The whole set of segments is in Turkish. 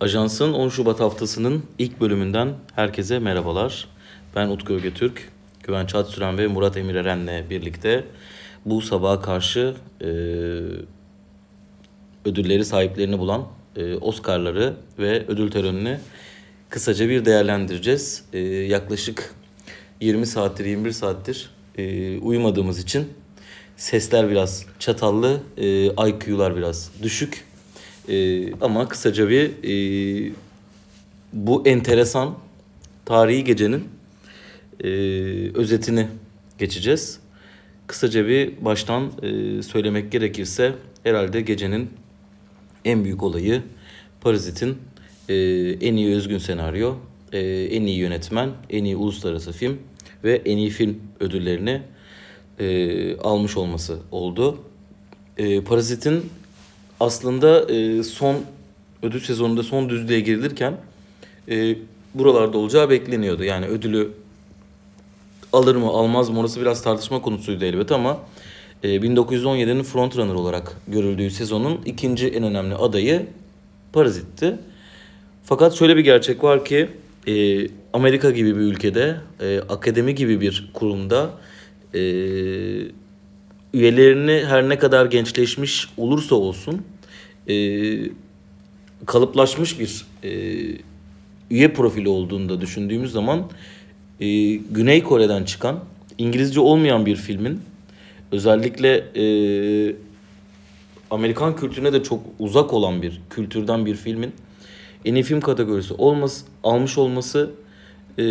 Ajansın 10 Şubat haftasının ilk bölümünden herkese merhabalar. Ben Utku Ögetürk, Güven Çatsüren ve Murat Emir Eren'le birlikte bu sabaha karşı e, ödülleri sahiplerini bulan e, Oscar'ları ve ödül törenini kısaca bir değerlendireceğiz. E, yaklaşık 20 saattir, 21 saattir e, uyumadığımız için sesler biraz çatallı, e, IQ'lar biraz düşük. E, ama kısaca bir e, bu enteresan tarihi gecenin e, özetini geçeceğiz. Kısaca bir baştan e, söylemek gerekirse herhalde gecenin en büyük olayı Parazit'in e, en iyi özgün senaryo, e, en iyi yönetmen, en iyi uluslararası film ve en iyi film ödüllerini e, almış olması oldu. E, Parazit'in aslında e, son ödül sezonunda son düzlüğe girilirken e, buralarda olacağı bekleniyordu. Yani ödülü alır mı almaz mı orası biraz tartışma konusuydu elbet ama e, 1917'nin frontrunner olarak görüldüğü sezonun ikinci en önemli adayı Parazit'ti. Fakat şöyle bir gerçek var ki e, Amerika gibi bir ülkede, e, akademi gibi bir kurumda e, üyelerini her ne kadar gençleşmiş olursa olsun e, kalıplaşmış bir e, üye profili olduğunu da düşündüğümüz zaman e, Güney Kore'den çıkan İngilizce olmayan bir filmin özellikle e, Amerikan kültürüne de çok uzak olan bir kültürden bir filmin en iyi film kategorisi olması, almış olması e,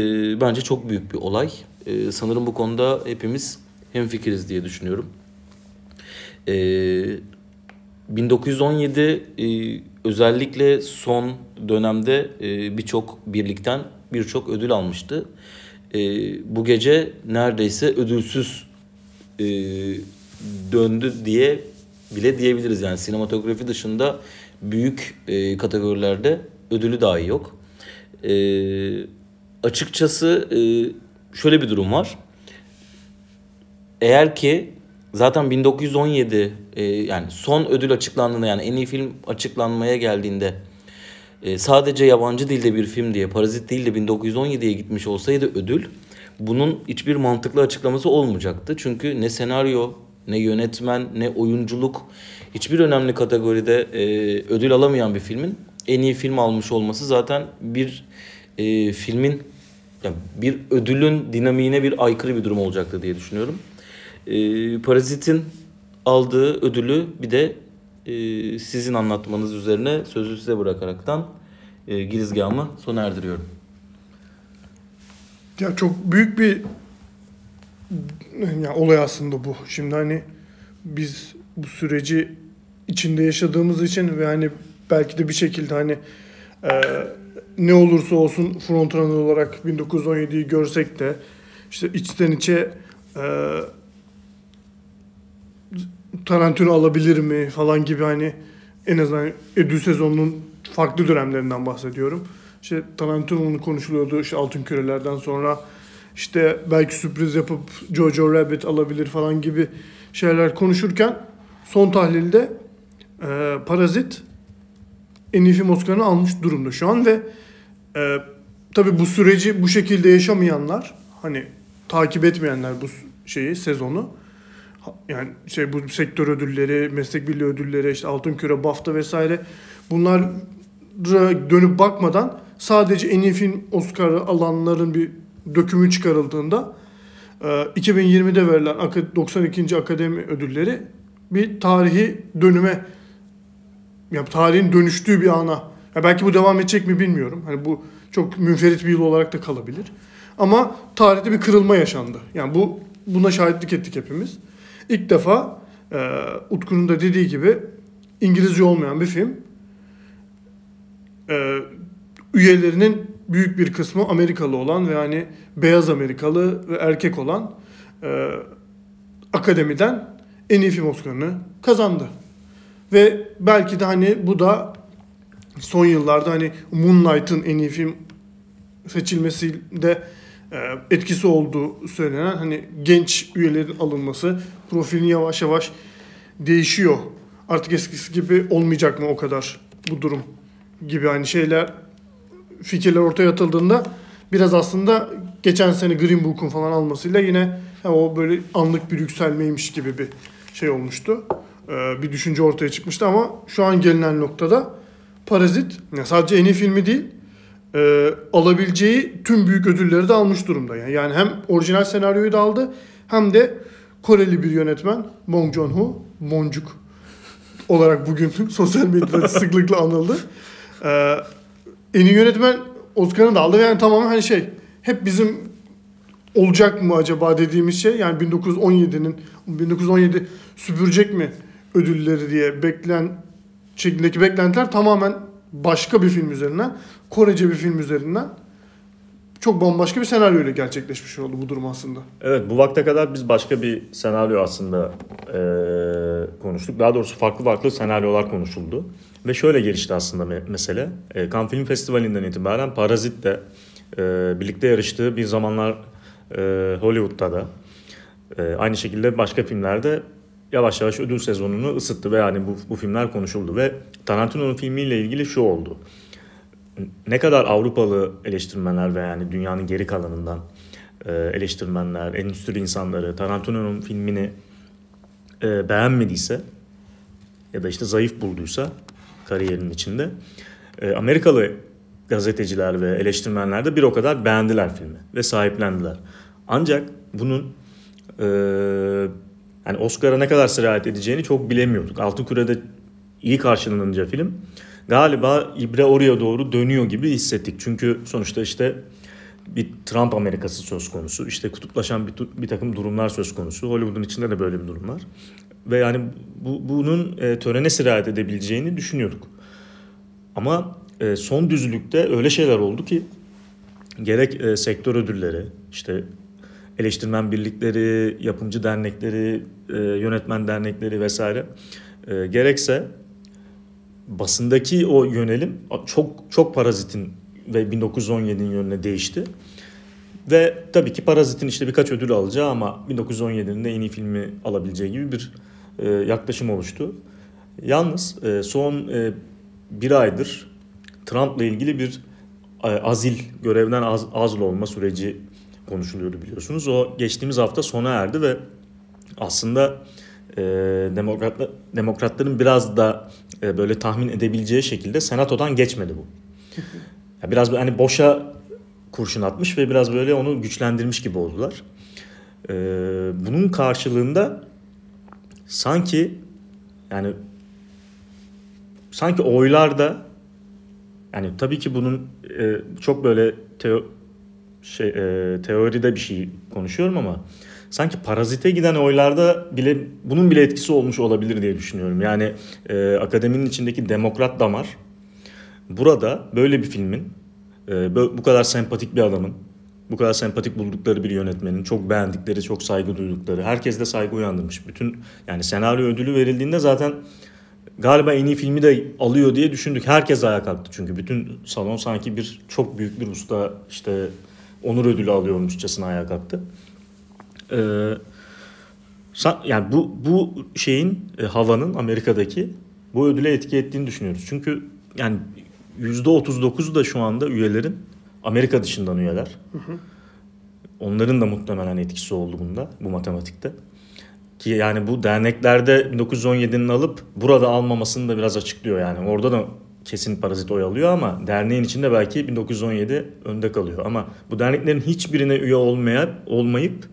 bence çok büyük bir olay. E, sanırım bu konuda hepimiz hemfikiriz diye düşünüyorum. E, 1917 e, özellikle son dönemde e, birçok birlikten birçok ödül almıştı. E, bu gece neredeyse ödülsüz e, döndü diye bile diyebiliriz. Yani sinematografi dışında büyük e, kategorilerde ödülü dahi yok. E, açıkçası e, şöyle bir durum var. Eğer ki zaten 1917 e, yani son ödül açıklandığında yani en iyi film açıklanmaya geldiğinde e, sadece yabancı dilde bir film diye Parazit değil de 1917'ye gitmiş olsaydı ödül bunun hiçbir mantıklı açıklaması olmayacaktı. Çünkü ne senaryo ne yönetmen ne oyunculuk hiçbir önemli kategoride e, ödül alamayan bir filmin en iyi film almış olması zaten bir e, filmin yani bir ödülün dinamiğine bir aykırı bir durum olacaktı diye düşünüyorum. E, Parazit'in aldığı ödülü bir de e, sizin anlatmanız üzerine sözü size bırakaraktan e, girizgahımı sona erdiriyorum. Ya çok büyük bir ya olay aslında bu. Şimdi hani biz bu süreci içinde yaşadığımız için ve hani belki de bir şekilde hani e, ne olursa olsun frontrunner olarak 1917'yi görsek de işte içten içe e, Tarantino alabilir mi falan gibi hani en azından ödül sezonunun farklı dönemlerinden bahsediyorum. İşte Tarantino'nun konuşuluyordu işte Altın Kürelerden sonra işte belki sürpriz yapıp Jojo Rabbit alabilir falan gibi şeyler konuşurken son tahlilde e, Parazit en iyi film Oscar'ını almış durumda şu an ve e, tabii bu süreci bu şekilde yaşamayanlar hani takip etmeyenler bu şeyi sezonu yani şey bu sektör ödülleri, meslek birliği ödülleri, işte Altın Küre, BAFTA vesaire bunlar dönüp bakmadan sadece en iyi film Oscar alanların bir dökümü çıkarıldığında 2020'de verilen 92. Akademi ödülleri bir tarihi dönüme ya tarihin dönüştüğü bir ana. Ya belki bu devam edecek mi bilmiyorum. Hani bu çok münferit bir yıl olarak da kalabilir. Ama tarihte bir kırılma yaşandı. Yani bu buna şahitlik ettik hepimiz. İlk defa e, Utku'nun da dediği gibi İngilizce olmayan bir film. E, üyelerinin büyük bir kısmı Amerikalı olan ve yani beyaz Amerikalı ve erkek olan e, akademiden en iyi film Oscar'ını kazandı. Ve belki de hani bu da son yıllarda hani Moonlight'ın en iyi film seçilmesinde etkisi olduğu söylenen hani genç üyelerin alınması profilin yavaş yavaş değişiyor. Artık eskisi gibi olmayacak mı o kadar bu durum gibi hani şeyler fikirler ortaya atıldığında biraz aslında geçen sene Green Book'un falan almasıyla yine o böyle anlık bir yükselmeymiş gibi bir şey olmuştu. Ee, bir düşünce ortaya çıkmıştı ama şu an gelinen noktada Parazit sadece en iyi filmi değil e, alabileceği tüm büyük ödülleri de almış durumda. Yani, yani hem orijinal senaryoyu da aldı hem de Koreli bir yönetmen Bong Joon-ho, Boncuk olarak bugün sosyal medyada sıklıkla anıldı. Ee, en iyi yönetmen Oscar'ını da aldı. Yani tamamen hani şey hep bizim olacak mı acaba dediğimiz şey yani 1917'nin 1917 süpürecek mi ödülleri diye beklen şeklindeki beklentiler tamamen başka bir film üzerinden Korece bir film üzerinden çok bambaşka bir senaryo ile gerçekleşmiş oldu bu durum aslında. Evet bu vakte kadar biz başka bir senaryo aslında e, konuştuk. Daha doğrusu farklı farklı senaryolar konuşuldu. Ve şöyle gelişti aslında me- mesele. E, Cannes Film Festivali'nden itibaren Parazit de e, birlikte yarıştığı bir zamanlar e, Hollywood'da da e, aynı şekilde başka filmlerde yavaş yavaş ödül sezonunu ısıttı ve yani bu, bu filmler konuşuldu ve Tarantino'nun filmiyle ilgili şu oldu. Ne kadar Avrupalı eleştirmenler ve yani dünyanın geri kalanından e, eleştirmenler, endüstri insanları Tarantino'nun filmini e, beğenmediyse ya da işte zayıf bulduysa kariyerinin içinde e, Amerikalı gazeteciler ve eleştirmenler de bir o kadar beğendiler filmi ve sahiplendiler. Ancak bunun yani Oscar'a ne kadar sirayet edeceğini çok bilemiyorduk. Altın Küre'de iyi karşılanınca film galiba ibre oraya doğru dönüyor gibi hissettik. Çünkü sonuçta işte bir Trump Amerikası söz konusu. İşte kutuplaşan bir, bir takım durumlar söz konusu. Hollywood'un içinde de böyle bir durum var. Ve yani bu, bunun e, törene sirayet edebileceğini düşünüyorduk. Ama e, son düzlükte öyle şeyler oldu ki gerek e, sektör ödülleri, işte eleştirmen birlikleri, yapımcı dernekleri, e, yönetmen dernekleri vesaire e, gerekse basındaki o yönelim çok çok parazitin ve 1917'nin yönüne değişti. Ve tabii ki Parazit'in işte birkaç ödül alacağı ama 1917'nin de en iyi filmi alabileceği gibi bir e, yaklaşım oluştu. Yalnız e, son e, bir aydır Trump'la ilgili bir e, azil, görevden az, azl olma süreci konuşuluyordu biliyorsunuz. O geçtiğimiz hafta sona erdi ve aslında e, demokratlar, demokratların biraz da e, böyle tahmin edebileceği şekilde senatodan geçmedi bu. Ya biraz hani boşa kurşun atmış ve biraz böyle onu güçlendirmiş gibi oldular. E, bunun karşılığında sanki yani sanki oylarda yani tabii ki bunun e, çok böyle teo, şey e, teoride bir şey konuşuyorum ama sanki parazite giden oylarda bile bunun bile etkisi olmuş olabilir diye düşünüyorum. Yani e, akademinin içindeki demokrat damar burada böyle bir filmin e, bu kadar sempatik bir adamın bu kadar sempatik buldukları bir yönetmenin çok beğendikleri, çok saygı duydukları, herkes de saygı uyandırmış. Bütün yani senaryo ödülü verildiğinde zaten galiba en iyi filmi de alıyor diye düşündük. Herkes ayağa kalktı çünkü bütün salon sanki bir çok büyük bir usta işte onur ödülü alıyormuşçasına ayağa kalktı. Ee, yani bu bu şeyin e, havanın Amerika'daki bu ödüle etki ettiğini düşünüyoruz. Çünkü yani %39'u da şu anda üyelerin Amerika dışından üyeler. Hı hı. Onların da muhtemelen etkisi oldu bunda bu matematikte. Ki yani bu derneklerde 1917'nin alıp burada almamasını da biraz açıklıyor yani. Orada da kesin parazit oy alıyor ama derneğin içinde belki 1917 önde kalıyor. Ama bu derneklerin hiçbirine üye olmaya, olmayıp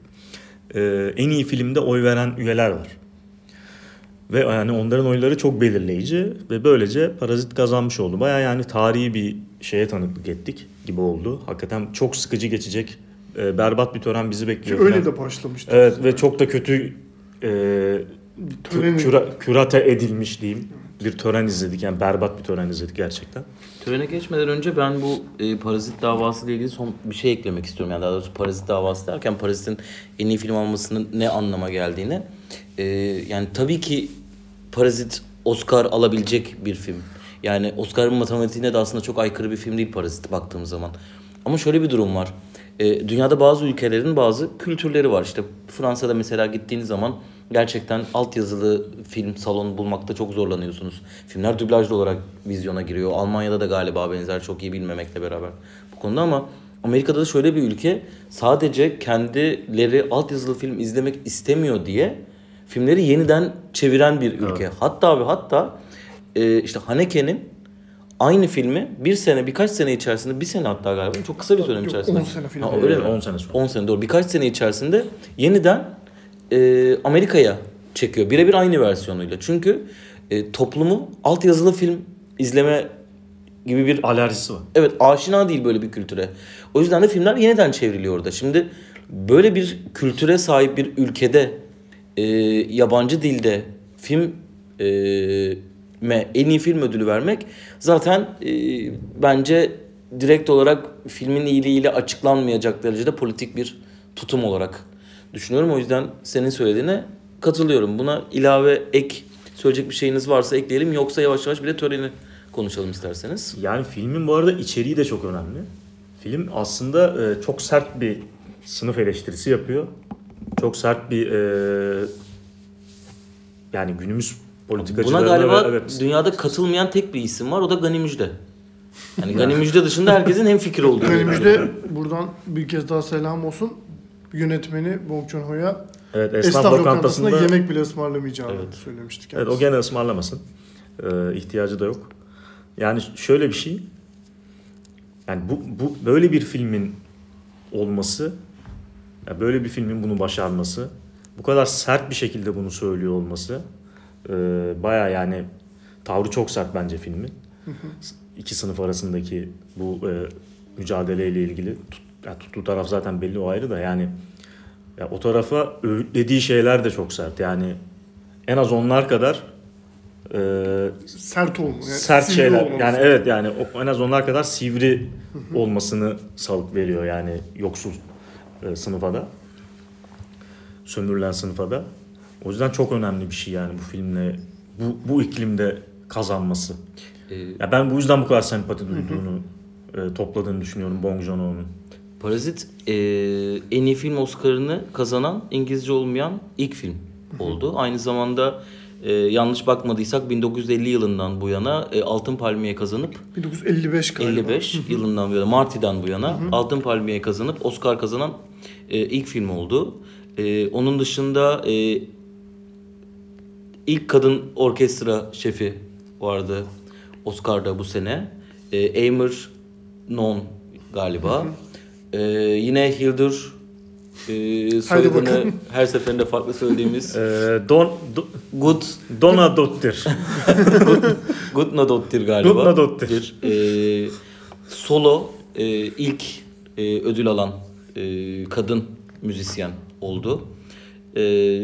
e, en iyi filmde oy veren üyeler var. Ve yani onların oyları çok belirleyici ve böylece Parazit kazanmış oldu. Baya yani tarihi bir şeye tanıklık ettik gibi oldu. Hakikaten çok sıkıcı geçecek, e, berbat bir tören bizi bekliyor. Ki öyle de başlamıştı. Evet aslında. ve çok da kötü e, Töreni... küra, kürate edilmiş diyeyim bir tören izledik. Yani berbat bir tören izledik gerçekten. Törene geçmeden önce ben bu e, Parazit davası ile ilgili son bir şey eklemek istiyorum. Yani daha doğrusu Parazit davası derken Parazit'in en iyi film almasının ne anlama geldiğini. E, yani tabii ki Parazit Oscar alabilecek bir film. Yani Oscar'ın matematiğine de aslında çok aykırı bir film değil Parazit baktığımız zaman. Ama şöyle bir durum var. E, dünyada bazı ülkelerin bazı kültürleri var. İşte Fransa'da mesela gittiğiniz zaman gerçekten altyazılı film salonu bulmakta çok zorlanıyorsunuz. Filmler dublajlı olarak vizyona giriyor. Almanya'da da galiba benzer çok iyi bilmemekle beraber bu konuda ama Amerika'da da şöyle bir ülke sadece kendileri altyazılı film izlemek istemiyor diye filmleri yeniden çeviren bir ülke. Evet. Hatta ve hatta e, işte Haneke'nin aynı filmi bir sene birkaç sene içerisinde bir sene hatta galiba çok kısa bir dönem içerisinde. 10 sene film. Ha, öyle mi? 10 sene sonra. 10 sene doğru. Birkaç sene içerisinde yeniden e, Amerika'ya çekiyor. Birebir aynı versiyonuyla. Çünkü e, toplumu altyazılı film izleme gibi bir Alerjisi var. evet aşina değil böyle bir kültüre. O yüzden de filmler yeniden çevriliyor orada. Şimdi böyle bir kültüre sahip bir ülkede e, yabancı dilde film e, me en iyi film ödülü vermek zaten e, bence direkt olarak filmin iyiliğiyle açıklanmayacak derecede politik bir tutum olarak düşünüyorum. O yüzden senin söylediğine katılıyorum. Buna ilave ek söyleyecek bir şeyiniz varsa ekleyelim. Yoksa yavaş yavaş bir de töreni konuşalım isterseniz. Yani filmin bu arada içeriği de çok önemli. Film aslında e, çok sert bir sınıf eleştirisi yapıyor. Çok sert bir e, yani günümüz Buna politikacılarına galiba ve- evet, dünyada katılmayan tek bir isim var. O da Gani Müjde. Yani Gani Müjde dışında herkesin hem fikir olduğu. Önümüzde buradan bir kez daha selam olsun. Yönetmeni Bong Joon-ho'ya evet, esnaf, esnaf, lokantasında lokantasında yemek bile ısmarlamayacağını Evet. söylemiştik. Evet o gene ısmarlamasın. Ee, ihtiyacı da yok. Yani şöyle bir şey. Yani bu, bu böyle bir filmin olması, ya böyle bir filmin bunu başarması, bu kadar sert bir şekilde bunu söylüyor olması, e, baya yani tavrı çok sert bence filmin. İki sınıf arasındaki bu e, mücadeleyle ilgili tut, ya tuttuğu taraf zaten belli o ayrı da yani ya o tarafa öğütlediği şeyler de çok sert. Yani en az onlar kadar e, Sert olma. Yani sert sivri şeyler. olmaması. Yani evet yani en az onlar kadar sivri olmasını salık veriyor yani yoksul e, sınıfa da. Sömürülen sınıfa da. O yüzden çok önemli bir şey yani bu filmle bu, bu iklimde kazanması. Ee, Ya ben bu yüzden bu kadar sempati duyduğunu e, topladığını düşünüyorum Bong Joon-ho'nun. Parazit e, en iyi film Oscar'ını kazanan İngilizce olmayan ilk film oldu. Aynı zamanda e, yanlış bakmadıysak 1950 yılından bu yana e, Altın Palmiye kazanıp 1955 galiba. 55 yılından bu yana Marty'den bu yana Altın Palmiye kazanıp Oscar kazanan e, ilk film oldu. E, onun dışında e, ilk kadın orkestra şefi vardı Oscar'da bu sene. E, Eimer Non galiba. E, yine Hildur e, soyadını bakalım. her seferinde farklı söylediğimiz E, Don, Do, Good Donna Dottir. Gutnadottir galiba. Gutnadottir. Ee, solo e, ilk e, ödül alan e, kadın müzisyen oldu. E,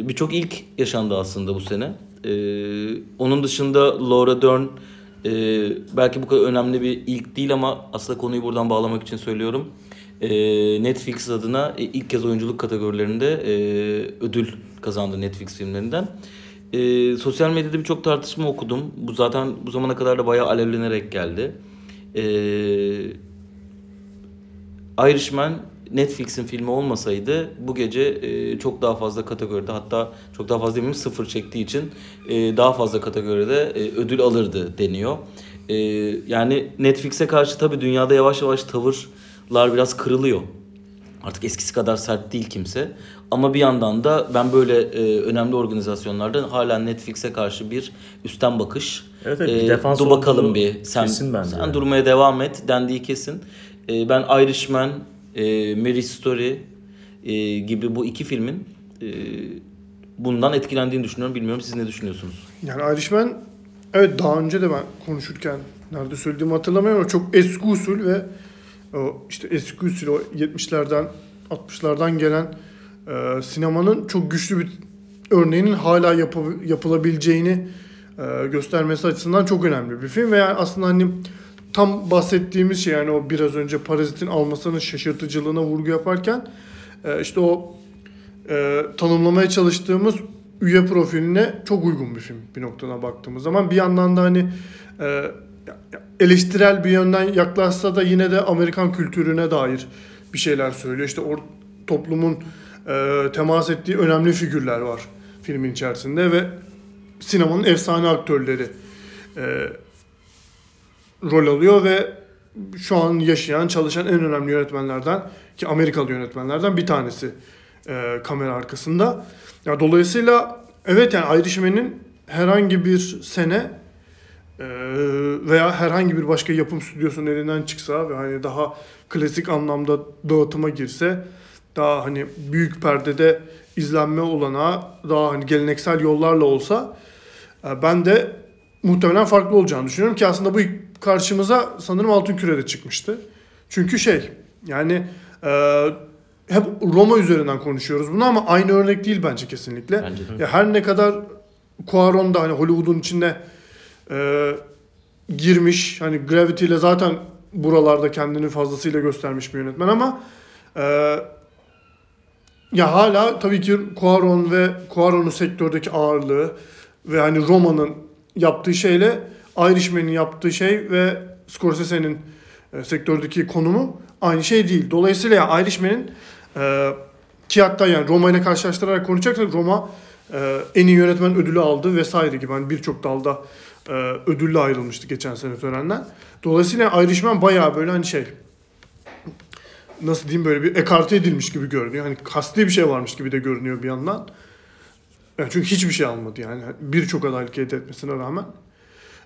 Birçok ilk yaşandı aslında bu sene. E, onun dışında Laura Dern e, belki bu kadar önemli bir ilk değil ama aslında konuyu buradan bağlamak için söylüyorum. E, Netflix adına e, ilk kez oyunculuk kategorilerinde e, ödül kazandı Netflix filmlerinden. E, sosyal medyada birçok tartışma okudum. Bu zaten bu zamana kadar da bayağı alevlenerek geldi. E, Irishman Netflix'in filmi olmasaydı bu gece e, çok daha fazla kategoride hatta çok daha fazla demeyeyim sıfır çektiği için e, daha fazla kategoride e, ödül alırdı deniyor. E, yani Netflix'e karşı tabii dünyada yavaş yavaş tavırlar biraz kırılıyor. Artık eskisi kadar sert değil kimse. Ama bir yandan da ben böyle e, önemli organizasyonlarda hala Netflix'e karşı bir üstten bakış. Evet, evet, bir defans dur bakalım bir. Sen, kesin bence sen yani. durmaya devam et dendiği kesin. E, ben Irishman, e, Marriage Story e, gibi bu iki filmin e, bundan etkilendiğini düşünüyorum. Bilmiyorum siz ne düşünüyorsunuz? Yani Irishman evet daha önce de ben konuşurken nerede söylediğimi hatırlamıyorum ama çok eski usul ve o işte eski usul o 70'lerden 60'lardan gelen e, sinemanın çok güçlü bir örneğinin hala yapı- yapılabileceğini e, göstermesi açısından çok önemli bir film ve yani aslında hani tam bahsettiğimiz şey yani o biraz önce Parazit'in almasının şaşırtıcılığına vurgu yaparken e, işte o e, tanımlamaya çalıştığımız üye profiline çok uygun bir film bir noktada baktığımız zaman. Bir yandan da hani e, eleştirel bir yönden yaklaşsa da yine de Amerikan kültürüne dair bir şeyler söylüyor. İşte o toplumun e, temas ettiği önemli figürler var filmin içerisinde ve sinemanın efsane aktörleri e, rol alıyor ve şu an yaşayan, çalışan en önemli yönetmenlerden ki Amerikalı yönetmenlerden bir tanesi e, kamera arkasında. Ya dolayısıyla evet yani Irishman'in herhangi bir sene veya herhangi bir başka yapım stüdyosunun elinden çıksa ve hani daha klasik anlamda dağıtıma girse daha hani büyük perdede izlenme olana daha hani geleneksel yollarla olsa e, ben de muhtemelen farklı olacağını düşünüyorum ki aslında bu karşımıza sanırım Altın Küre'de çıkmıştı. Çünkü şey yani e, hep Roma üzerinden konuşuyoruz bunu ama aynı örnek değil bence kesinlikle. Bence de. Ya her ne kadar Cuarón da hani Hollywood'un içinde e, girmiş hani Gravity ile zaten buralarda kendini fazlasıyla göstermiş bir yönetmen ama e, ya hala tabii ki Cuarón ve Cuarón'un sektördeki ağırlığı ve hani Roma'nın yaptığı şeyle Irishman'in yaptığı şey ve Scorsese'nin e, sektördeki konumu aynı şey değil. Dolayısıyla yani Irishman'in e, ki hatta yani Roma ile karşılaştırarak konuşacaksak Roma e, en iyi yönetmen ödülü aldı vesaire gibi. Hani birçok dalda e, ödülle ayrılmıştı geçen sene törenden. Dolayısıyla Irishman bayağı böyle hani şey nasıl diyeyim böyle bir ekarte edilmiş gibi görünüyor. Hani kasti bir şey varmış gibi de görünüyor bir yandan. Yani çünkü hiçbir şey almadı yani. Birçok adaylık elde etmesine rağmen.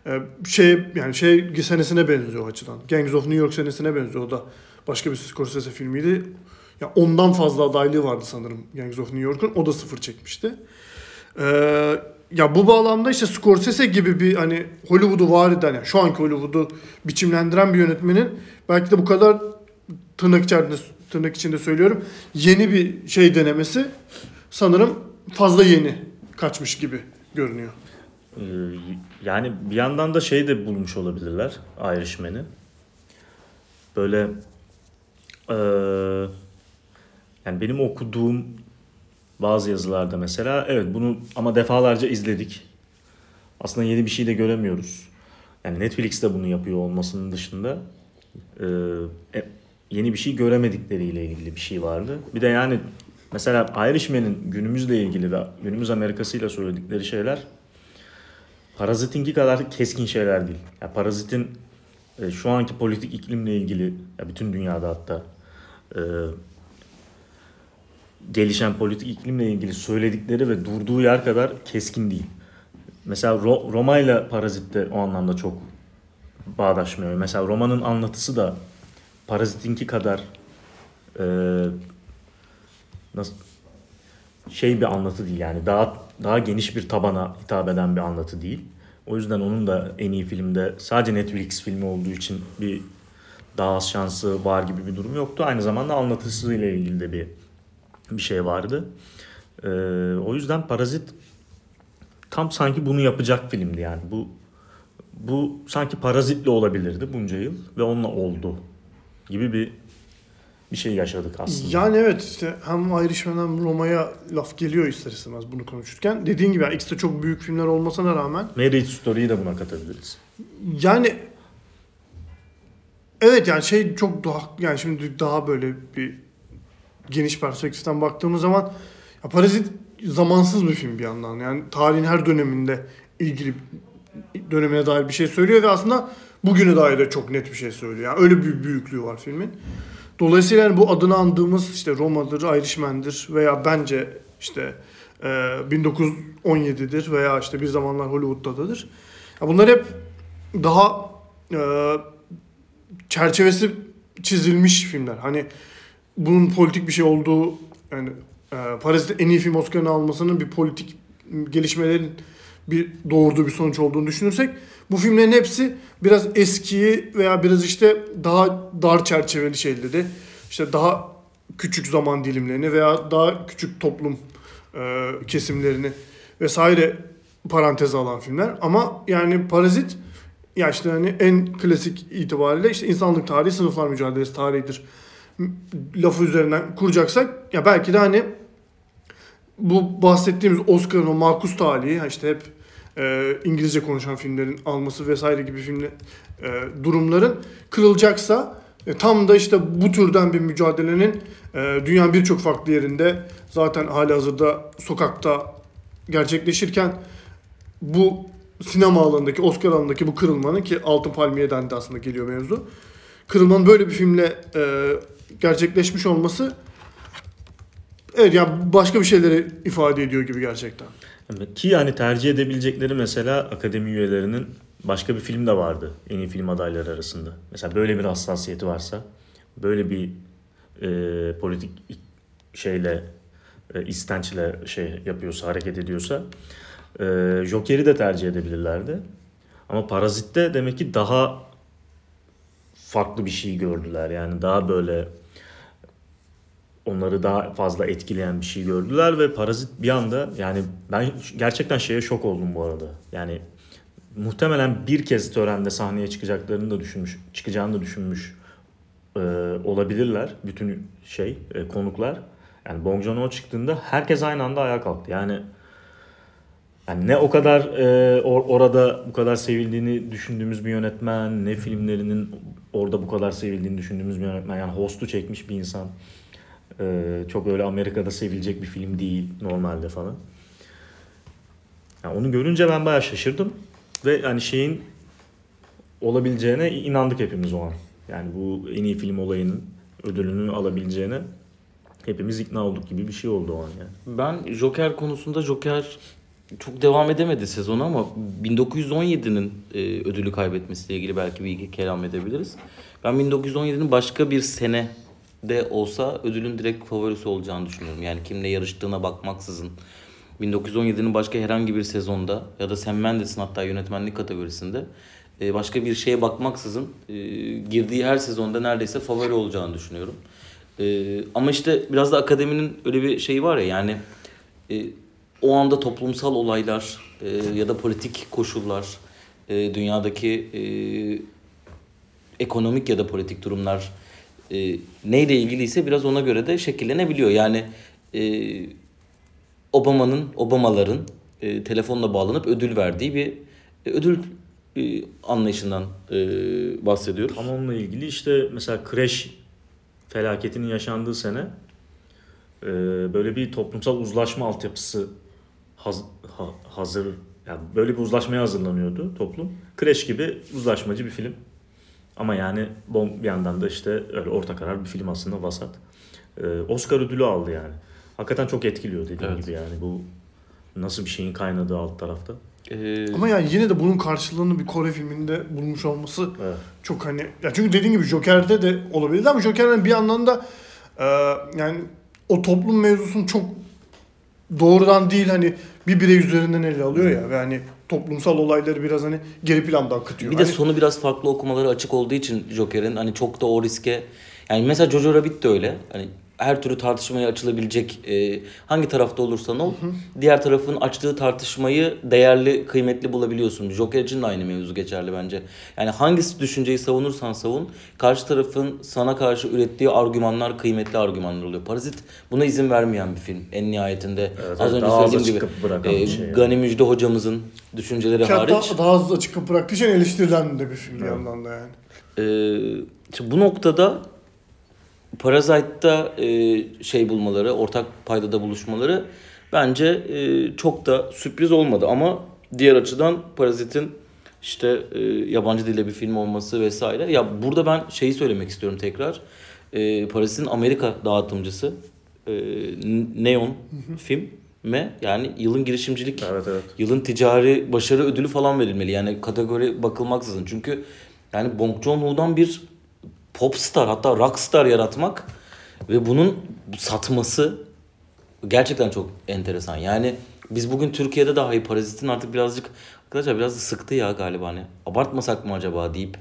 Ee, şey yani şey senesine benziyor o açıdan. Gangs of New York senesine benziyor. O da başka bir Scorsese filmiydi. Ya ondan fazla adaylığı vardı sanırım Gangs of New York'un. O da sıfır çekmişti. Ee, ya bu bağlamda işte Scorsese gibi bir hani Hollywood'u var eden, yani şu anki Hollywood'u biçimlendiren bir yönetmenin belki de bu kadar tırnak içinde, tırnak içinde söylüyorum yeni bir şey denemesi sanırım fazla yeni kaçmış gibi görünüyor. Ee, Yani bir yandan da şey de bulmuş olabilirler Irishman'i. Böyle eee, yani benim okuduğum bazı yazılarda mesela evet bunu ama defalarca izledik. Aslında yeni bir şey de göremiyoruz. Yani Netflix de bunu yapıyor olmasının dışında e, yeni bir şey göremedikleriyle ilgili bir şey vardı. Bir de yani mesela Irishman'in günümüzle ilgili ve günümüz Amerika'sıyla söyledikleri şeyler Parazit'inki kadar keskin şeyler değil. Ya Parazit'in e, şu anki politik iklimle ilgili ya bütün dünyada hatta e, gelişen politik iklimle ilgili söyledikleri ve durduğu yer kadar keskin değil. Mesela Ro- Roma ile Parazit de o anlamda çok bağdaşmıyor. Mesela Roma'nın anlatısı da Parazit'inki kadar e, nasıl şey bir anlatı değil yani daha daha geniş bir tabana hitap eden bir anlatı değil. O yüzden onun da en iyi filmde sadece Netflix filmi olduğu için bir daha az şansı var gibi bir durum yoktu. Aynı zamanda anlatısıyla ilgili de bir bir şey vardı. Ee, o yüzden Parazit tam sanki bunu yapacak filmdi yani. Bu bu sanki Parazit'le olabilirdi bunca yıl ve onunla oldu gibi bir bir şey yaşadık aslında. Yani evet işte hem hem Roma'ya laf geliyor ister istemez bunu konuşurken. Dediğin gibi yani ikisi de çok büyük filmler olmasına rağmen Marriage Story'yi de buna katabiliriz. yani evet yani şey çok daha yani şimdi daha böyle bir geniş perspektiften baktığımız zaman ya Parazit zamansız bir film bir yandan. Yani tarihin her döneminde ilgili dönemine dair bir şey söylüyor ve aslında bugüne dair de çok net bir şey söylüyor. Yani öyle bir büyüklüğü var filmin. Dolayısıyla yani bu adını andığımız işte Roma'dır, Irishman'dir veya bence işte e, 1917'dir veya işte bir zamanlar Hollywood'dadır. Ya bunlar hep daha e, çerçevesi çizilmiş filmler. Hani bunun politik bir şey olduğu yani e, Parazit en iyi film Oscar'ını almasının bir politik gelişmelerin bir doğurduğu bir sonuç olduğunu düşünürsek bu filmlerin hepsi biraz eskiyi veya biraz işte daha dar çerçeveli şeyleri işte daha küçük zaman dilimlerini veya daha küçük toplum e, kesimlerini vesaire paranteze alan filmler. Ama yani Parazit ya işte hani en klasik itibariyle işte insanlık tarihi sınıflar mücadelesi tarihidir lafı üzerinden kuracaksak ya belki de hani bu bahsettiğimiz Oscar'ın o makus talihi işte hep e, İngilizce konuşan filmlerin alması vesaire gibi filmler e, durumların kırılacaksa e, tam da işte bu türden bir mücadelenin e, dünyanın birçok farklı yerinde zaten hali hazırda sokakta gerçekleşirken bu sinema alanındaki, Oscar alanındaki bu kırılmanın ki Altın Palmiye'den de aslında geliyor mevzu. Kırılmanın böyle bir filmle e, gerçekleşmiş olması evet yani başka bir şeyleri ifade ediyor gibi gerçekten. Ki yani tercih edebilecekleri mesela akademi üyelerinin başka bir film de vardı en iyi film adayları arasında. Mesela böyle bir hassasiyeti varsa, böyle bir e, politik şeyle, e, istençle şey yapıyorsa, hareket ediyorsa e, Joker'i de tercih edebilirlerdi. Ama Parazit'te demek ki daha farklı bir şey gördüler. Yani daha böyle onları daha fazla etkileyen bir şey gördüler ve Parazit bir anda yani ben gerçekten şeye şok oldum bu arada. Yani muhtemelen bir kez törende sahneye çıkacaklarını da düşünmüş, çıkacağını da düşünmüş e, olabilirler bütün şey e, konuklar. Yani Bong Joon-ho çıktığında herkes aynı anda ayağa kalktı. Yani yani ne o kadar e, or- orada bu kadar sevildiğini düşündüğümüz bir yönetmen, ne filmlerinin orada bu kadar sevildiğini düşündüğümüz bir yönetmen. Yani Host'u çekmiş bir insan. E, çok öyle Amerika'da sevilecek bir film değil normalde falan. Yani onu görünce ben bayağı şaşırdım. Ve yani şeyin olabileceğine inandık hepimiz o an. Yani bu en iyi film olayının ödülünü alabileceğine hepimiz ikna olduk gibi bir şey oldu o an yani. Ben Joker konusunda Joker çok devam edemedi sezonu ama 1917'nin e, ödülü kaybetmesiyle ilgili belki bir iki kelam edebiliriz. Ben 1917'nin başka bir sene de olsa ödülün direkt favorisi olacağını düşünüyorum. Yani kimle yarıştığına bakmaksızın 1917'nin başka herhangi bir sezonda ya da Sam Mendes'in hatta yönetmenlik kategorisinde e, başka bir şeye bakmaksızın e, girdiği her sezonda neredeyse favori olacağını düşünüyorum. E, ama işte biraz da akademinin öyle bir şeyi var ya yani o anda toplumsal olaylar ya da politik koşullar, dünyadaki ekonomik ya da politik durumlar e, neyle ilgiliyse biraz ona göre de şekillenebiliyor. Yani e, Obama'nın, Obamaların e, telefonla bağlanıp ödül verdiği bir e, ödül e, anlayışından e, bahsediyoruz. Ama onunla ilgili işte mesela Crash felaketinin yaşandığı sene e, böyle bir toplumsal uzlaşma altyapısı haz- ha- hazır yani böyle bir uzlaşmaya hazırlanıyordu toplum. Crash gibi uzlaşmacı bir film. Ama yani bom bir yandan da işte öyle orta karar bir film aslında vasat. E, Oscar ödülü aldı yani. Hakikaten çok etkiliyor dediğim Evet. gibi yani bu nasıl bir şeyin kaynadığı alt tarafta. E, Ama yani yine de bunun karşılığını bir Kore filminde bulmuş olması Evet. çok hani ya çünkü dediğin gibi Joker'de de olabilirdi ama Joker'den bir yandan da e, yani o toplum mevzusunu çok doğrudan değil hani bir birey üzerinden ele alıyor ya ve hani toplumsal olayları biraz hani geri planda akıtıyor. Bir de Hani- sonu biraz farklı okumaları açık olduğu için Joker'in hani çok da o riske yani mesela Jojo Rabbit de öyle. Hani her türlü tartışmaya açılabilecek e, hangi tarafta olursan ol diğer tarafın açtığı tartışmayı değerli kıymetli bulabiliyorsun. Joker için de aynı mevzu geçerli bence. Yani hangisi düşünceyi savunursan savun karşı tarafın sana karşı ürettiği argümanlar kıymetli argümanlar oluyor. Parazit buna izin vermeyen bir film en nihayetinde. Evet, Az evet, önce daha söylediğim açık gibi e, şey yani. Gani Müjde hocamızın düşünceleri Ki hariç. daha az açık kapı bıraktığı için eleştirilen de bir film bir yandan da yani. İşte bu noktada Parasite'da e, şey bulmaları, ortak paydada buluşmaları bence e, çok da sürpriz olmadı ama diğer açıdan Parazit'in işte e, yabancı dilde bir film olması vesaire. Ya burada ben şeyi söylemek istiyorum tekrar. E, Parazit'in Amerika dağıtımcısı e, Neon film me yani yılın girişimcilik Evet evet. yılın ticari başarı ödülü falan verilmeli. Yani kategori bakılmaksızın. Çünkü yani Bong Joon-ho'dan bir popstar hatta rockstar yaratmak ve bunun satması gerçekten çok enteresan. Yani biz bugün Türkiye'de dahi Parazit'in artık birazcık arkadaşlar biraz da sıktı ya galiba hani. Abartmasak mı acaba deyip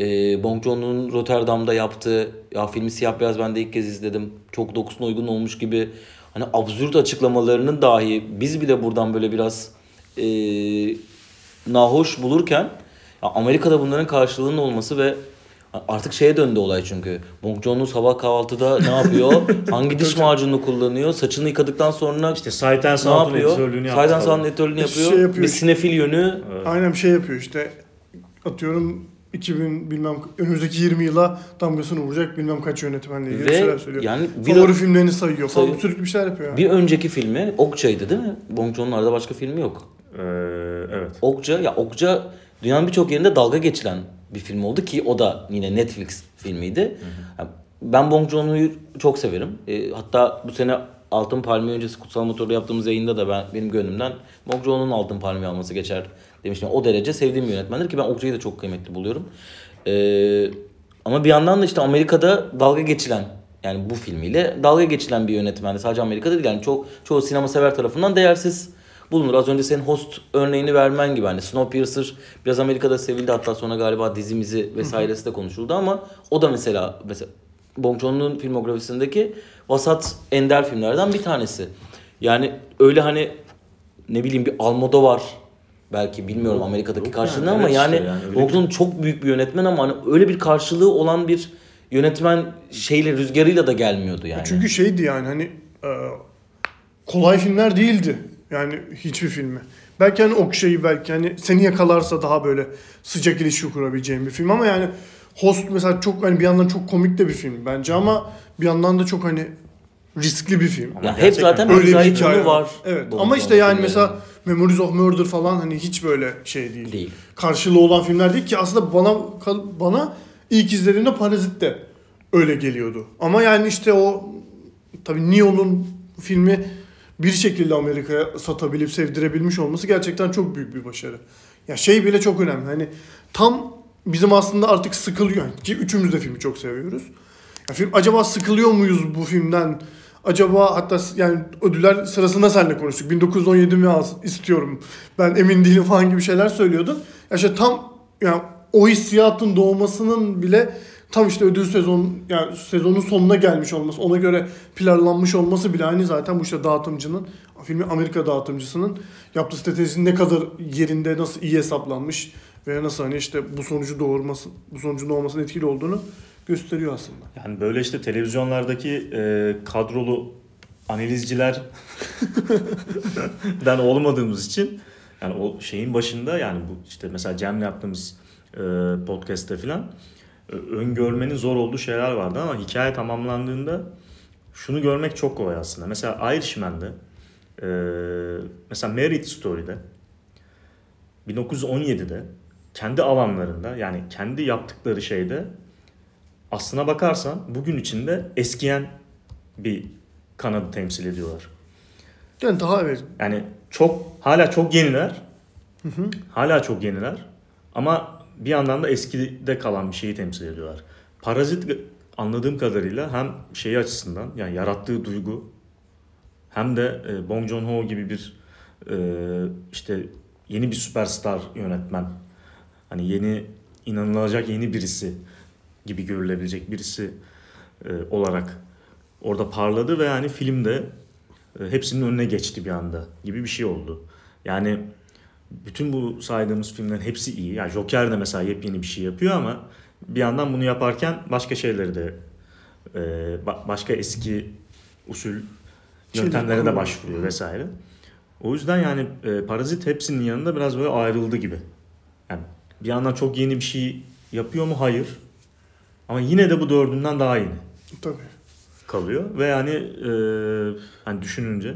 e, Bong Joon-ho'nun Rotterdam'da yaptığı ya filmi siyah beyaz ben de ilk kez izledim. Çok dokusuna uygun olmuş gibi hani absürt açıklamalarının dahi biz bile buradan böyle biraz e, nahoş bulurken Amerika'da bunların karşılığının olması ve artık şeye döndü olay çünkü. Bong Joon-ho sabah kahvaltıda ne yapıyor? Hangi diş macununu kullanıyor? Saçını yıkadıktan sonra İşte Sound'un yapıyor? editörlüğünü. Saydan falan. Sound'un editörlüğünü yapıyor. şey yapıyor Bir sinefil yönü. Aynen bir şey yapıyor işte atıyorum 2000 bilmem önümüzdeki 20 yıla damgasını vuracak bilmem kaç yönetmenle ilgili Ve şeyler söylüyor. yani bir, Favori filmlerini sayıyor falan Sayıyor. sürekli bir şeyler yapıyor. Yani. bir önceki filmi Okça'ydı değil mi? Bong Joon'un arada başka filmi yok. Ee, evet. Okça ya Okça dünyanın birçok yerinde dalga geçilen bir film oldu ki o da yine Netflix filmiydi. Yani Ben Bong Joon'u çok severim. E, hatta bu sene Altın Palmiye öncesi Kutsal Motor'la yaptığımız yayında da ben benim gönlümden Bong Joon'un Altın Palmiye alması geçer demiştim. O derece sevdiğim bir yönetmendir ki ben Okça'yı da çok kıymetli buluyorum. E, ama bir yandan da işte Amerika'da dalga geçilen yani bu filmiyle dalga geçilen bir yönetmendi. Sadece Amerika'da değil yani çok çoğu sinema sever tarafından değersiz bulunur. Az önce senin host örneğini vermen gibi hani Snowpiercer biraz Amerika'da sevildi hatta sonra galiba dizimizi vesairesi de konuşuldu ama o da mesela mesela Bong Joon'un filmografisindeki vasat ender filmlerden bir tanesi. Yani öyle hani ne bileyim bir Almodovar belki bilmiyorum Amerika'daki yok karşılığını yani, ama evet işte yani, yani öyle Bong Joon çok büyük bir yönetmen ama hani öyle bir karşılığı olan bir yönetmen şeyle rüzgarıyla da gelmiyordu yani. Çünkü şeydi yani hani e, kolay filmler değildi. Yani hiçbir filmi. Belki hani Okşay'ı belki hani seni yakalarsa daha böyle sıcak ilişki kurabileceğim bir film ama yani Host mesela çok hani bir yandan çok komik de bir film bence ama bir yandan da çok hani riskli bir film. Ama ya hep zaten Öyle bir hikaye var. Evet Bong ama işte Joon'un yani filmlerinde. mesela Memories of Murder falan hani hiç böyle şey değil. Değil. Karşılığı olan filmler değil ki aslında bana bana ilk izlediğimde Parazit de öyle geliyordu. Ama yani işte o tabii Neo'nun filmi bir şekilde Amerika'ya satabilip sevdirebilmiş olması gerçekten çok büyük bir başarı. Ya şey bile çok önemli. Hani tam bizim aslında artık sıkılıyor ki üçümüz de filmi çok seviyoruz. Ya film acaba sıkılıyor muyuz bu filmden? Acaba hatta yani ödüller sırasında seninle konuştuk. 1917 mi istiyorum. Ben emin değilim falan gibi şeyler söylüyordun. Ya işte tam yani o hissiyatın doğmasının bile tam işte ödül sezon yani sezonun sonuna gelmiş olması, ona göre planlanmış olması bile aynı zaten bu işte dağıtımcının filmi Amerika dağıtımcısının yaptığı stratejinin ne kadar yerinde nasıl iyi hesaplanmış ve nasıl hani işte bu sonucu doğurması, bu sonucun doğurmasının etkili olduğunu gösteriyor aslında. Yani böyle işte televizyonlardaki e, kadrolu analizciler den olmadığımız için yani o şeyin başında yani bu işte mesela Cem'le yaptığımız e, podcast'te filan öngörmenin zor olduğu şeyler vardı ama hikaye tamamlandığında şunu görmek çok kolay aslında. Mesela Irishman'de e, mesela Marriage Story'de 1917'de kendi alanlarında yani kendi yaptıkları şeyde aslına bakarsan bugün içinde eskiyen bir kanadı temsil ediyorlar. Yani daha evet Yani çok hala çok yeniler. Hala çok yeniler. Ama bir yandan da eskide kalan bir şeyi temsil ediyorlar. Parazit anladığım kadarıyla hem şeyi açısından yani yarattığı duygu hem de e, Bong Joon-ho gibi bir e, işte yeni bir süperstar yönetmen. Hani yeni inanılacak yeni birisi gibi görülebilecek birisi e, olarak orada parladı ve yani filmde hepsinin önüne geçti bir anda gibi bir şey oldu. Yani bütün bu saydığımız filmlerin hepsi iyi. Yani Joker de mesela yepyeni bir şey yapıyor ama bir yandan bunu yaparken başka şeyleri de e, ba- başka eski usul yöntemlere de başvuruyor vesaire. O yüzden yani e, Parazit hepsinin yanında biraz böyle ayrıldı gibi. Yani bir yandan çok yeni bir şey yapıyor mu? Hayır. Ama yine de bu dördünden daha yeni tabii. kalıyor ve yani e, hani düşününce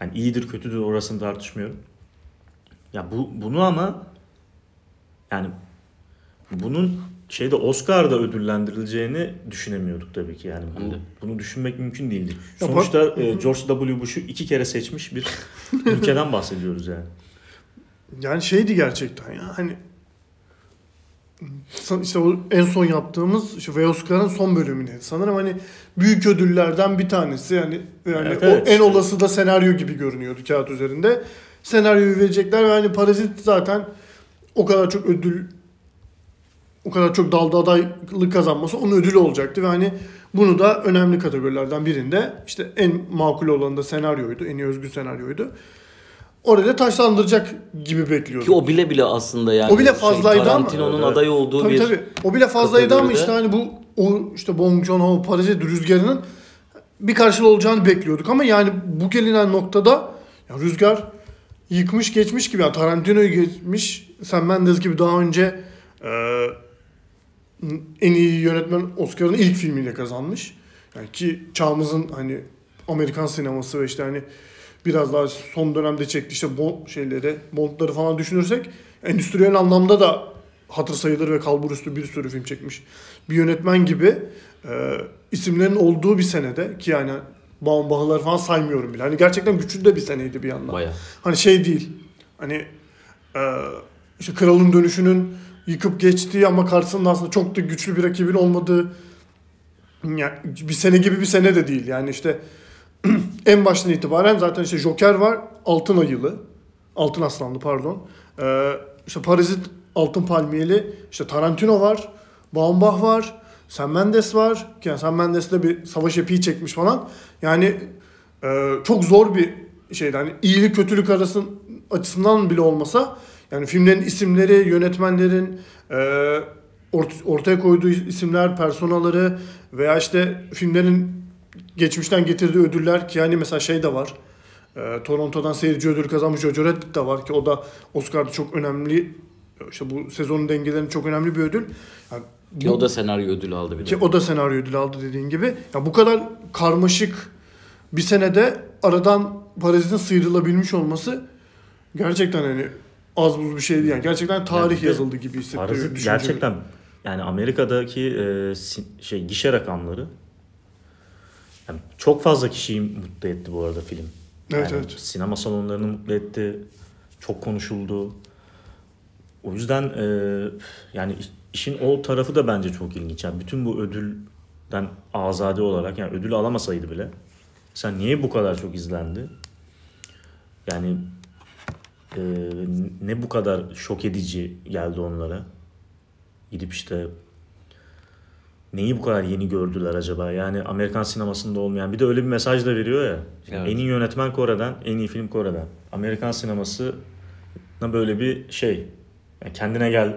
yani iyidir kötüdür orasını tartışmıyorum. Ya bu bunu ama yani bunun şeyde Oscar'da ödüllendirileceğini düşünemiyorduk tabii ki yani bu, bunu düşünmek mümkün değildi. Sonuçta e, George W. Bush'u iki kere seçmiş bir ülkeden bahsediyoruz yani. Yani şeydi gerçekten ya hani işte o en son yaptığımız işte ve Oscar'ın son bölümüne sanırım hani büyük ödüllerden bir tanesi yani yani Evet, o evet. en olası da senaryo gibi görünüyordu kağıt üzerinde. Senaryoyu verecekler ve hani Parazit zaten o kadar çok ödül o kadar çok dalda adaylık kazanması onun ödülü olacaktı ve hani bunu da önemli kategorilerden birinde işte en makul olanı da senaryoydu. En iyi özgün senaryoydu. Orada taşlandıracak gibi bekliyordum. Ki o bile bile aslında yani O bile fazlaydı ama. Tarantino'nun Evet, adayı olduğu Tabii bir tabii. O bile fazlaydı ama kategoride. işte hani bu o işte Bong Joon-ho Parazit rüzgarının bir karşılığı olacağını bekliyorduk ama yani bu gelinen noktada ya rüzgar yıkmış geçmiş gibi yani Tarantino'yu geçmiş Sam Mendes gibi daha önce Ee, en iyi yönetmen Oscar'ını ilk filmiyle kazanmış. Yani ki çağımızın hani Amerikan sineması ve işte hani biraz daha son dönemde çekti işte Bond şeyleri, Bond'ları falan düşünürsek endüstriyel anlamda da hatır sayılır ve kalbur üstü bir sürü film çekmiş. Bir yönetmen gibi e, isimlerin olduğu bir senede ki yani Baumbach'ları falan saymıyorum bile. Hani gerçekten güçlü de bir seneydi bir yandan. Baya. Hani şey değil. Hani e, işte kralın dönüşünün yıkıp geçtiği ama karşısında aslında çok da güçlü bir rakibin olmadığı yani bir sene gibi bir sene de değil. Yani işte en baştan itibaren zaten işte Joker var, Altın Ayılı. Altın Aslanlı pardon. Ee, işte Parazit Altın Palmiyeli. işte Tarantino var. Baumbach var. Sam Mendes var. Yani Sam Mendes de bir savaş epiği çekmiş falan. Yani e, çok zor bir şeydi. Hani iyilik kötülük arasın açısından bile olmasa yani filmlerin isimleri, yönetmenlerin e, ort- ortaya koyduğu isimler, personaları veya işte filmlerin geçmişten getirdiği ödüller ki yani mesela şey de var. E, Toronto'dan seyirci ödülü kazanmış Jojo Rabbit de var ki o da Oscar'da çok önemli işte bu sezonun dengelerinin çok önemli bir ödül. Yani Ki bu- o da senaryo ödülü aldı bir de. ki o da senaryo ödülü aldı dediğin gibi. Ya bu kadar karmaşık bir senede aradan Parazit'in sıyrılabilmiş olması gerçekten hani az buz bir şey değil. Yani gerçekten tarih Yani yazıldı gibi hissettiriyor. Parazit gerçekten yani Amerika'daki e, şey gişe rakamları yani çok fazla kişiyi mutlu etti bu arada film. Evet, Yani evet. Sinema salonlarını mutlu etti. Çok konuşuldu. O yüzden e, yani iş- işin o tarafı da bence çok ilginç. Yani bütün bu ödülden azade olarak yani ödül alamasaydı bile sen niye bu kadar çok izlendi? Yani e, ne bu kadar şok edici geldi onlara? Gidip işte neyi bu kadar yeni gördüler acaba? Yani Amerikan sinemasında olmayan bir de öyle bir mesaj da veriyor ya. Evet. En iyi yönetmen Kore'den, en iyi film Kore'den. Amerikan sineması böyle bir şey. Yani kendine gel.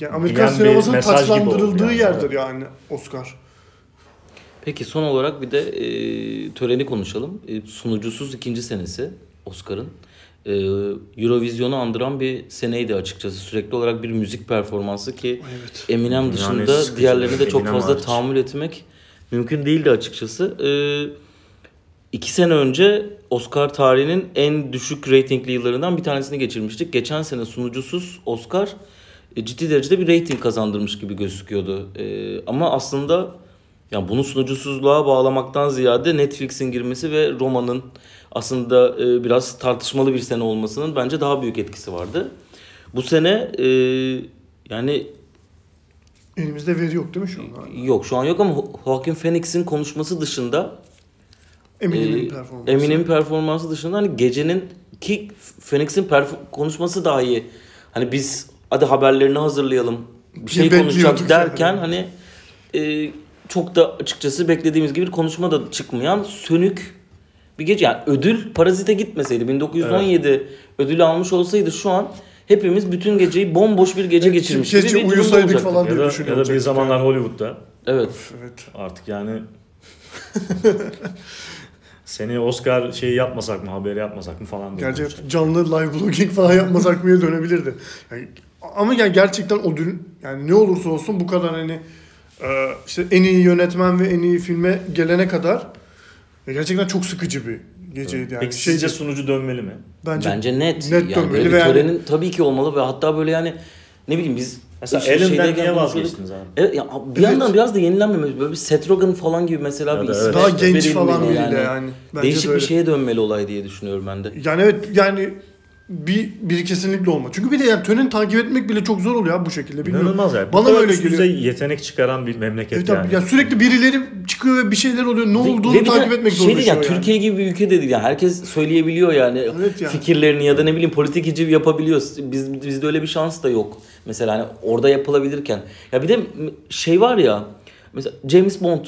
Yani Amerikan sinemasının taçlandırıldığı yani. yerdir yani Oscar. Peki son olarak bir de e, töreni konuşalım. E, sunucusuz ikinci senesi Oscar'ın. E, Eurovision'u andıran bir seneydi açıkçası. Sürekli olarak bir müzik performansı ki Evet. Eminem dışında sıkıcı diğerlerini de çok Eminem fazla hariç. tahammül etmek mümkün değildi açıkçası. E, iki sene önce Oscar tarihinin en düşük reytingli yıllarından bir tanesini geçirmiştik. Geçen sene sunucusuz Oscar e, ciddi derecede bir reyting kazandırmış gibi gözüküyordu. E, ama aslında yani bunu sunucusuzluğa bağlamaktan ziyade Netflix'in girmesi ve Roma'nın aslında e, biraz tartışmalı bir sene olmasının bence daha büyük etkisi vardı. Bu sene e, yani Elimizde veri yok değil mi şu an? yok şu an yok ama Jo- Joaquin Phoenix'in konuşması dışında Eminem'in e, performansı. Eminem'in performansı dışında hani gecenin ki Phoenix'in perf- konuşması daha iyi. Hani biz hadi haberlerini hazırlayalım bir şey konuşacak derken yani. hani e, çok da açıkçası beklediğimiz gibi bir konuşma da çıkmayan sönük bir gece. Yani ödül Parazit'e gitmeseydi 1917 ödülü almış olsaydı şu an hepimiz bütün geceyi bomboş bir gece geçirmiş gibi Gece bir durumda uyusaydık olacaktık. falan Ya diye da, düşünüyor ya da bir zamanlar Hollywood'da Evet. Evet. artık yani seni Oscar şeyi yapmasak mı, haberi yapmasak mı falan diye konuşacak. Gerçekten canlı live blogging falan yapmasak mıya dönebilirdi. Yani, ama yani gerçekten o dün yani ne olursa olsun bu kadar hani e, işte en iyi yönetmen ve en iyi filme gelene kadar e, gerçekten çok sıkıcı bir geceydi yani. Peki Şeyce, sizce sunucu dönmeli mi? bence, Bence net. net yani dönmeli böyle bir ve yani- törenin tabii ki olmalı ve hatta böyle yani ne bileyim biz Mesela işte şeydeyken niye vazgeçtiniz abi? Evet, ya bir Evet. yandan biraz da yenilenmemeli. Böyle bir Seth Rogen falan gibi mesela Ya bir da isim evet. daha genç falan biriyle yani. Bence Değişik de bir şeye dönmeli olay diye düşünüyorum ben de. Yani evet yani bir biri kesinlikle olma. Çünkü bir de yani töreni takip etmek bile çok zor oluyor bu şekilde. Bilmiyorum. İnanılmaz yani. Bana Bu kadar öyle üst geliyor. yetenek çıkaran bir memleket Evet, yani. abi, ya sürekli birileri çıkıyor ve bir şeyler oluyor. Ne olduğunu Ve takip etmek şey zorlaşıyor yani. Türkiye gibi bir ülke de değil. Yani herkes söyleyebiliyor yani, Evet yani. fikirlerini ya da ne bileyim politik hiciv yapabiliyor. Biz bizde öyle bir şans da yok. Mesela hani orada yapılabilirken. Ya bir de şey var ya mesela James Bond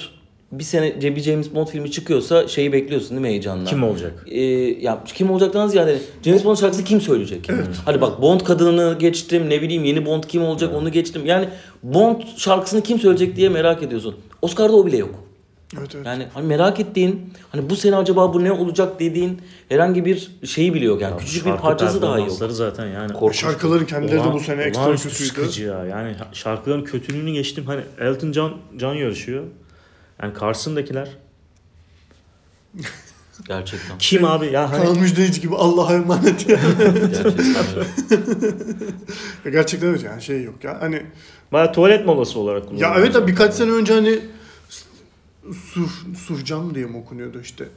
bir sene bir James Bond filmi çıkıyorsa şeyi bekliyorsun değil mi heyecanla? Kim olacak? Ee, ya kim olacaktan ziyade James Bond şarkısı kim söyleyecek? Hadi bak Bond kadını geçtim ne bileyim yeni Bond kim olacak onu geçtim. Yani Bond şarkısını kim söyleyecek diye merak ediyorsun. Oscar'da o bile yok. Evet evet. Yani hani merak ettiğin, hani bu sene acaba bu ne olacak dediğin herhangi bir şeyi bile yok. Yani küçücük bir parçası daha yok. zaten yani. Korkunç. Şarkıların kendileri de bu sene ekstra kötüydü. sıkıcı ya. Yani şarkıların kötülüğünü geçtim. Hani Elton John, John yarışıyor. Yani karşısındakiler. Gerçekten. Kim abi ya hani Kaan Müjdeyici gibi Allah'a emanet ya. Gerçekten öyle. Gerçekten evet yani şey yok ya. Hani baya tuvalet molası olarak kullanılıyor. ya evet abi birkaç sene önce hani Suf, Sufcan diye mi okunuyordu işte.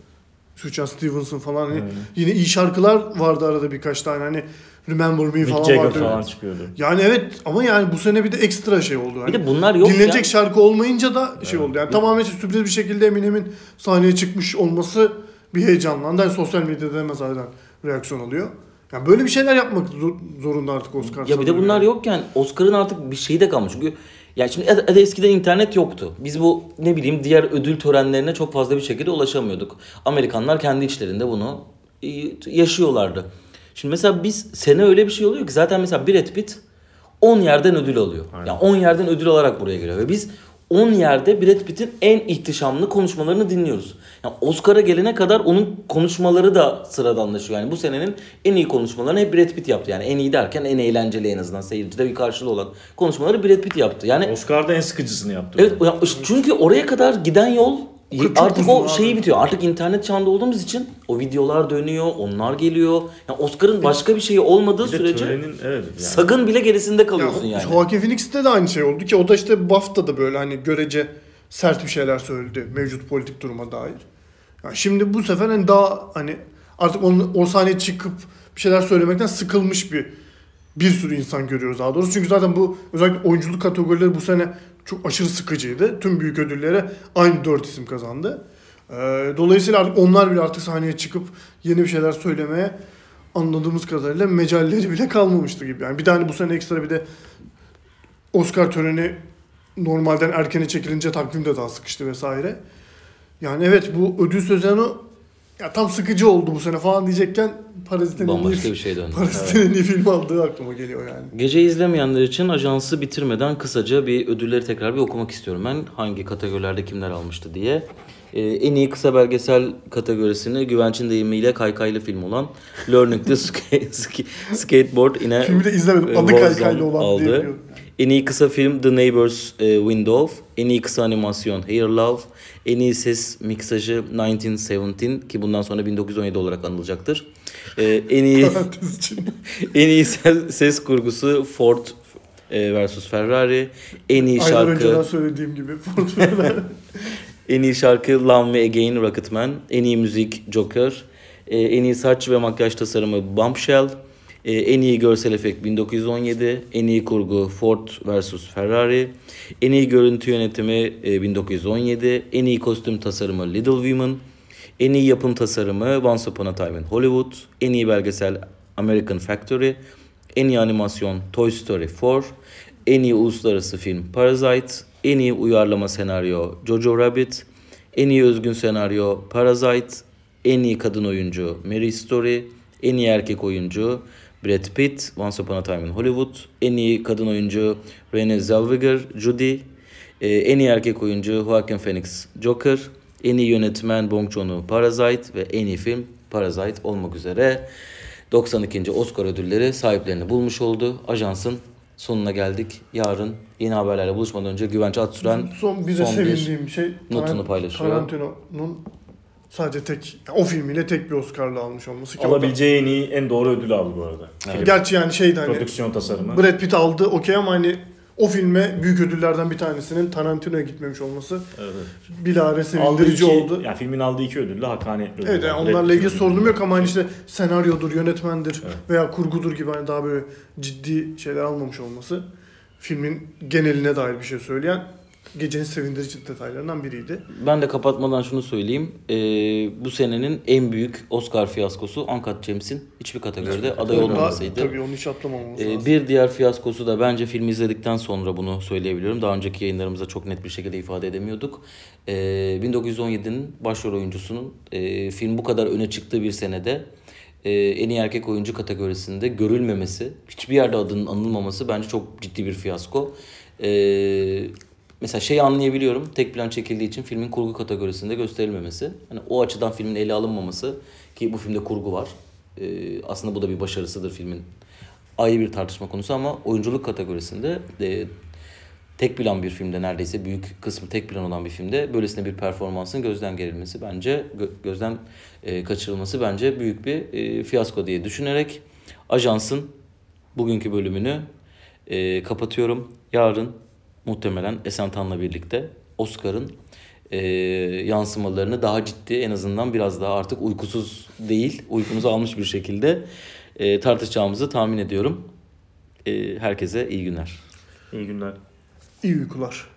Sufjan Stevenson falan hani Aynen. yine iyi şarkılar vardı arada birkaç tane hani Remember Me Mick falan Jagger vardı. falan çıkıyordu. Yani evet ama yani bu sene bir de ekstra şey oldu. Bir Yani de bunlar yok dinlenecek ya. şarkı olmayınca da şey oldu. Yani tamamen sürpriz bir şekilde Eminem'in sahneye çıkmış olması bir heyecanlandı. Yani sosyal medyada hemen zaten reaksiyon alıyor. Yani böyle bir şeyler yapmak zor- zorunda artık Oscar. Ya bir de bunlar yani. yokken Oscar'ın artık bir şeyi de kalmış. Çünkü ya şimdi ya da- eskiden internet yoktu. Biz bu ne bileyim diğer ödül törenlerine çok fazla bir şekilde ulaşamıyorduk. Amerikanlar kendi içlerinde bunu yaşıyorlardı. Şimdi mesela biz sene öyle bir şey oluyor ki zaten mesela Brad Pitt 10 yerden ödül alıyor. Aynen. Yani 10 yerden ödül alarak buraya geliyor ve biz 10 yerde Brad Pitt'in en ihtişamlı konuşmalarını dinliyoruz. Yani Oscar'a gelene kadar onun konuşmaları da sıradanlaşıyor. Yani bu senenin en iyi konuşmalarını hep Brad Pitt yaptı. Yani en iyi derken en eğlenceli en azından seyircide bir karşılığı olan konuşmaları Brad Pitt yaptı. Yani Oscar'da en sıkıcısını yaptı. Evet çünkü oraya kadar giden yol Çok artık o abi. şeyi bitiyor. Artık internet çağında olduğumuz için o videolar dönüyor, onlar geliyor. Yani Oscar'ın başka bir şeyi olmadığı Bir sürece törenin evet yani. sagın bile gerisinde kalıyorsun Ya, yani. Joaquin Phoenix'te de aynı şey oldu ki o da işte BAFTA'da böyle hani görece sert bir şeyler söyledi mevcut politik duruma dair. Ya şimdi bu sefer hani daha hani artık onun, o sahneye çıkıp bir şeyler söylemekten sıkılmış bir bir sürü insan görüyoruz daha doğrusu. Çünkü zaten bu özellikle oyunculuk kategorileri bu sene çok aşırı sıkıcıydı. Tüm büyük ödüllere aynı dört isim kazandı. Ee, dolayısıyla artık onlar bile artık sahneye çıkıp yeni bir şeyler söylemeye anladığımız kadarıyla mecalleri bile kalmamıştı gibi. Yani bir tane bu sene ekstra bir de Oscar töreni normalden erkene çekilince takvim de daha sıkıştı vesaire. Yani evet bu ödül sezonu ya tam sıkıcı oldu bu sene falan diyecekken Parazit'in Bambaşka bir şey döndü. Parazit'in en iyi film aldığı aklıma geliyor yani. Gece izlemeyenler için ajansı bitirmeden kısaca bir ödülleri tekrar bir okumak istiyorum ben. Hangi kategorilerde kimler almıştı diye. Ee, en iyi kısa belgesel kategorisini Güvenç'in deyimiyle kaykaylı film olan Learning Sk- Skateboard in a Filmi de izlemedim. Adı War kaykaylı olan diye biliyorum. En iyi kısa film The Neighbors e, Window. En iyi kısa animasyon Hair Love. En iyi ses miksajı 1917 ki bundan sonra 1917 olarak anılacaktır. Ee, en iyi en iyi ses, ses kurgusu Ford e, versus Ferrari. En iyi Aylar önceden şarkı söylediğim gibi. Ford Ferrari. en iyi şarkı Love Me Again Rocketman. En iyi müzik Joker. E, en iyi saç ve makyaj tasarımı Bombshell. E, en iyi görsel efekt 1917. En iyi kurgu Ford vs Ferrari. En iyi görüntü yönetimi e, 1917. En iyi kostüm tasarımı Little Women. En iyi yapım tasarımı Once Upon a Time in Hollywood. En iyi belgesel American Factory. En iyi animasyon Toy Story 4. En iyi uluslararası film Parasite. En iyi uyarlama senaryo Jojo Rabbit. En iyi özgün senaryo Parasite. En iyi kadın oyuncu Mary Story. En iyi erkek oyuncu Brad Pitt, Once Upon a Time in Hollywood. En iyi kadın oyuncu Renée Zellweger, Judy. Ee, en iyi erkek oyuncu Joaquin Phoenix, Joker. En iyi yönetmen Bong Joon-ho, Parasite ve en iyi film Parasite olmak üzere 92. Oscar ödülleri sahiplerini bulmuş oldu. Ajansın sonuna geldik. Yarın yeni haberlerle buluşmadan önce Güvenç Atsüren Son bir de son bir sevindiğim şey notunu paylaşıyor. Tarantino'nun sadece tek o filmiyle tek bir Oscar'la almış olması ki o Alabileceği en iyi, en doğru ödülü aldı bu arada. Film. Gerçi yani şeydi hani Prodüksiyon tasarımı. Brad Pitt aldı okey ama hani o filme büyük ödüllerden bir tanesinin Tarantino'ya gitmemiş olması Evet, bilahare Aldığı sevindirici iki- oldu. Yani filmin aldığı iki ödül de hakkaniyetli ödüller. Evet yani Brad onlarla ilgili ödülü. sorunum yok ama hani işte senaryodur, yönetmendir Evet. veya kurgudur gibi hani daha böyle ciddi şeyler almamış olması filmin geneline dair bir şey söyleyen gecenin sevindirici detaylarından biriydi. Ben de kapatmadan şunu söyleyeyim. Ee, bu senenin en büyük Oscar fiyaskosu Uncut James'in hiçbir kategoride aday Daha- olmamasıydı. Tabii onu hiç atlamamamız Ee, lazım. bir diğer fiyaskosu da bence film izledikten sonra bunu söyleyebiliyorum. Daha önceki yayınlarımızda çok net bir şekilde ifade edemiyorduk. Ee, 1917'nin başrol oyuncusunun e, film bu kadar öne çıktığı bir senede e, en iyi erkek oyuncu kategorisinde görülmemesi, hiçbir yerde adının anılmaması bence çok ciddi bir fiyasko. Ee, mesela şeyi anlayabiliyorum. Tek plan çekildiği için filmin kurgu kategorisinde gösterilmemesi. Hani o açıdan filmin ele alınmaması ki bu filmde kurgu var. Ee, aslında bu da bir başarısıdır filmin. Ayrı bir tartışma konusu ama oyunculuk kategorisinde e, tek plan bir filmde neredeyse büyük kısmı tek plan olan bir filmde böylesine bir performansın gözden gerilmesi bence gö- gözden e, kaçırılması bence büyük bir e, fiyasko diye düşünerek ajansın bugünkü bölümünü e, kapatıyorum. Yarın muhtemelen Esen Tan'la birlikte Oscar'ın e, yansımalarını daha ciddi en azından biraz daha artık uykusuz değil uykumuzu almış bir şekilde e, tartışacağımızı tahmin ediyorum. E, herkese iyi günler. İyi günler. İyi uykular.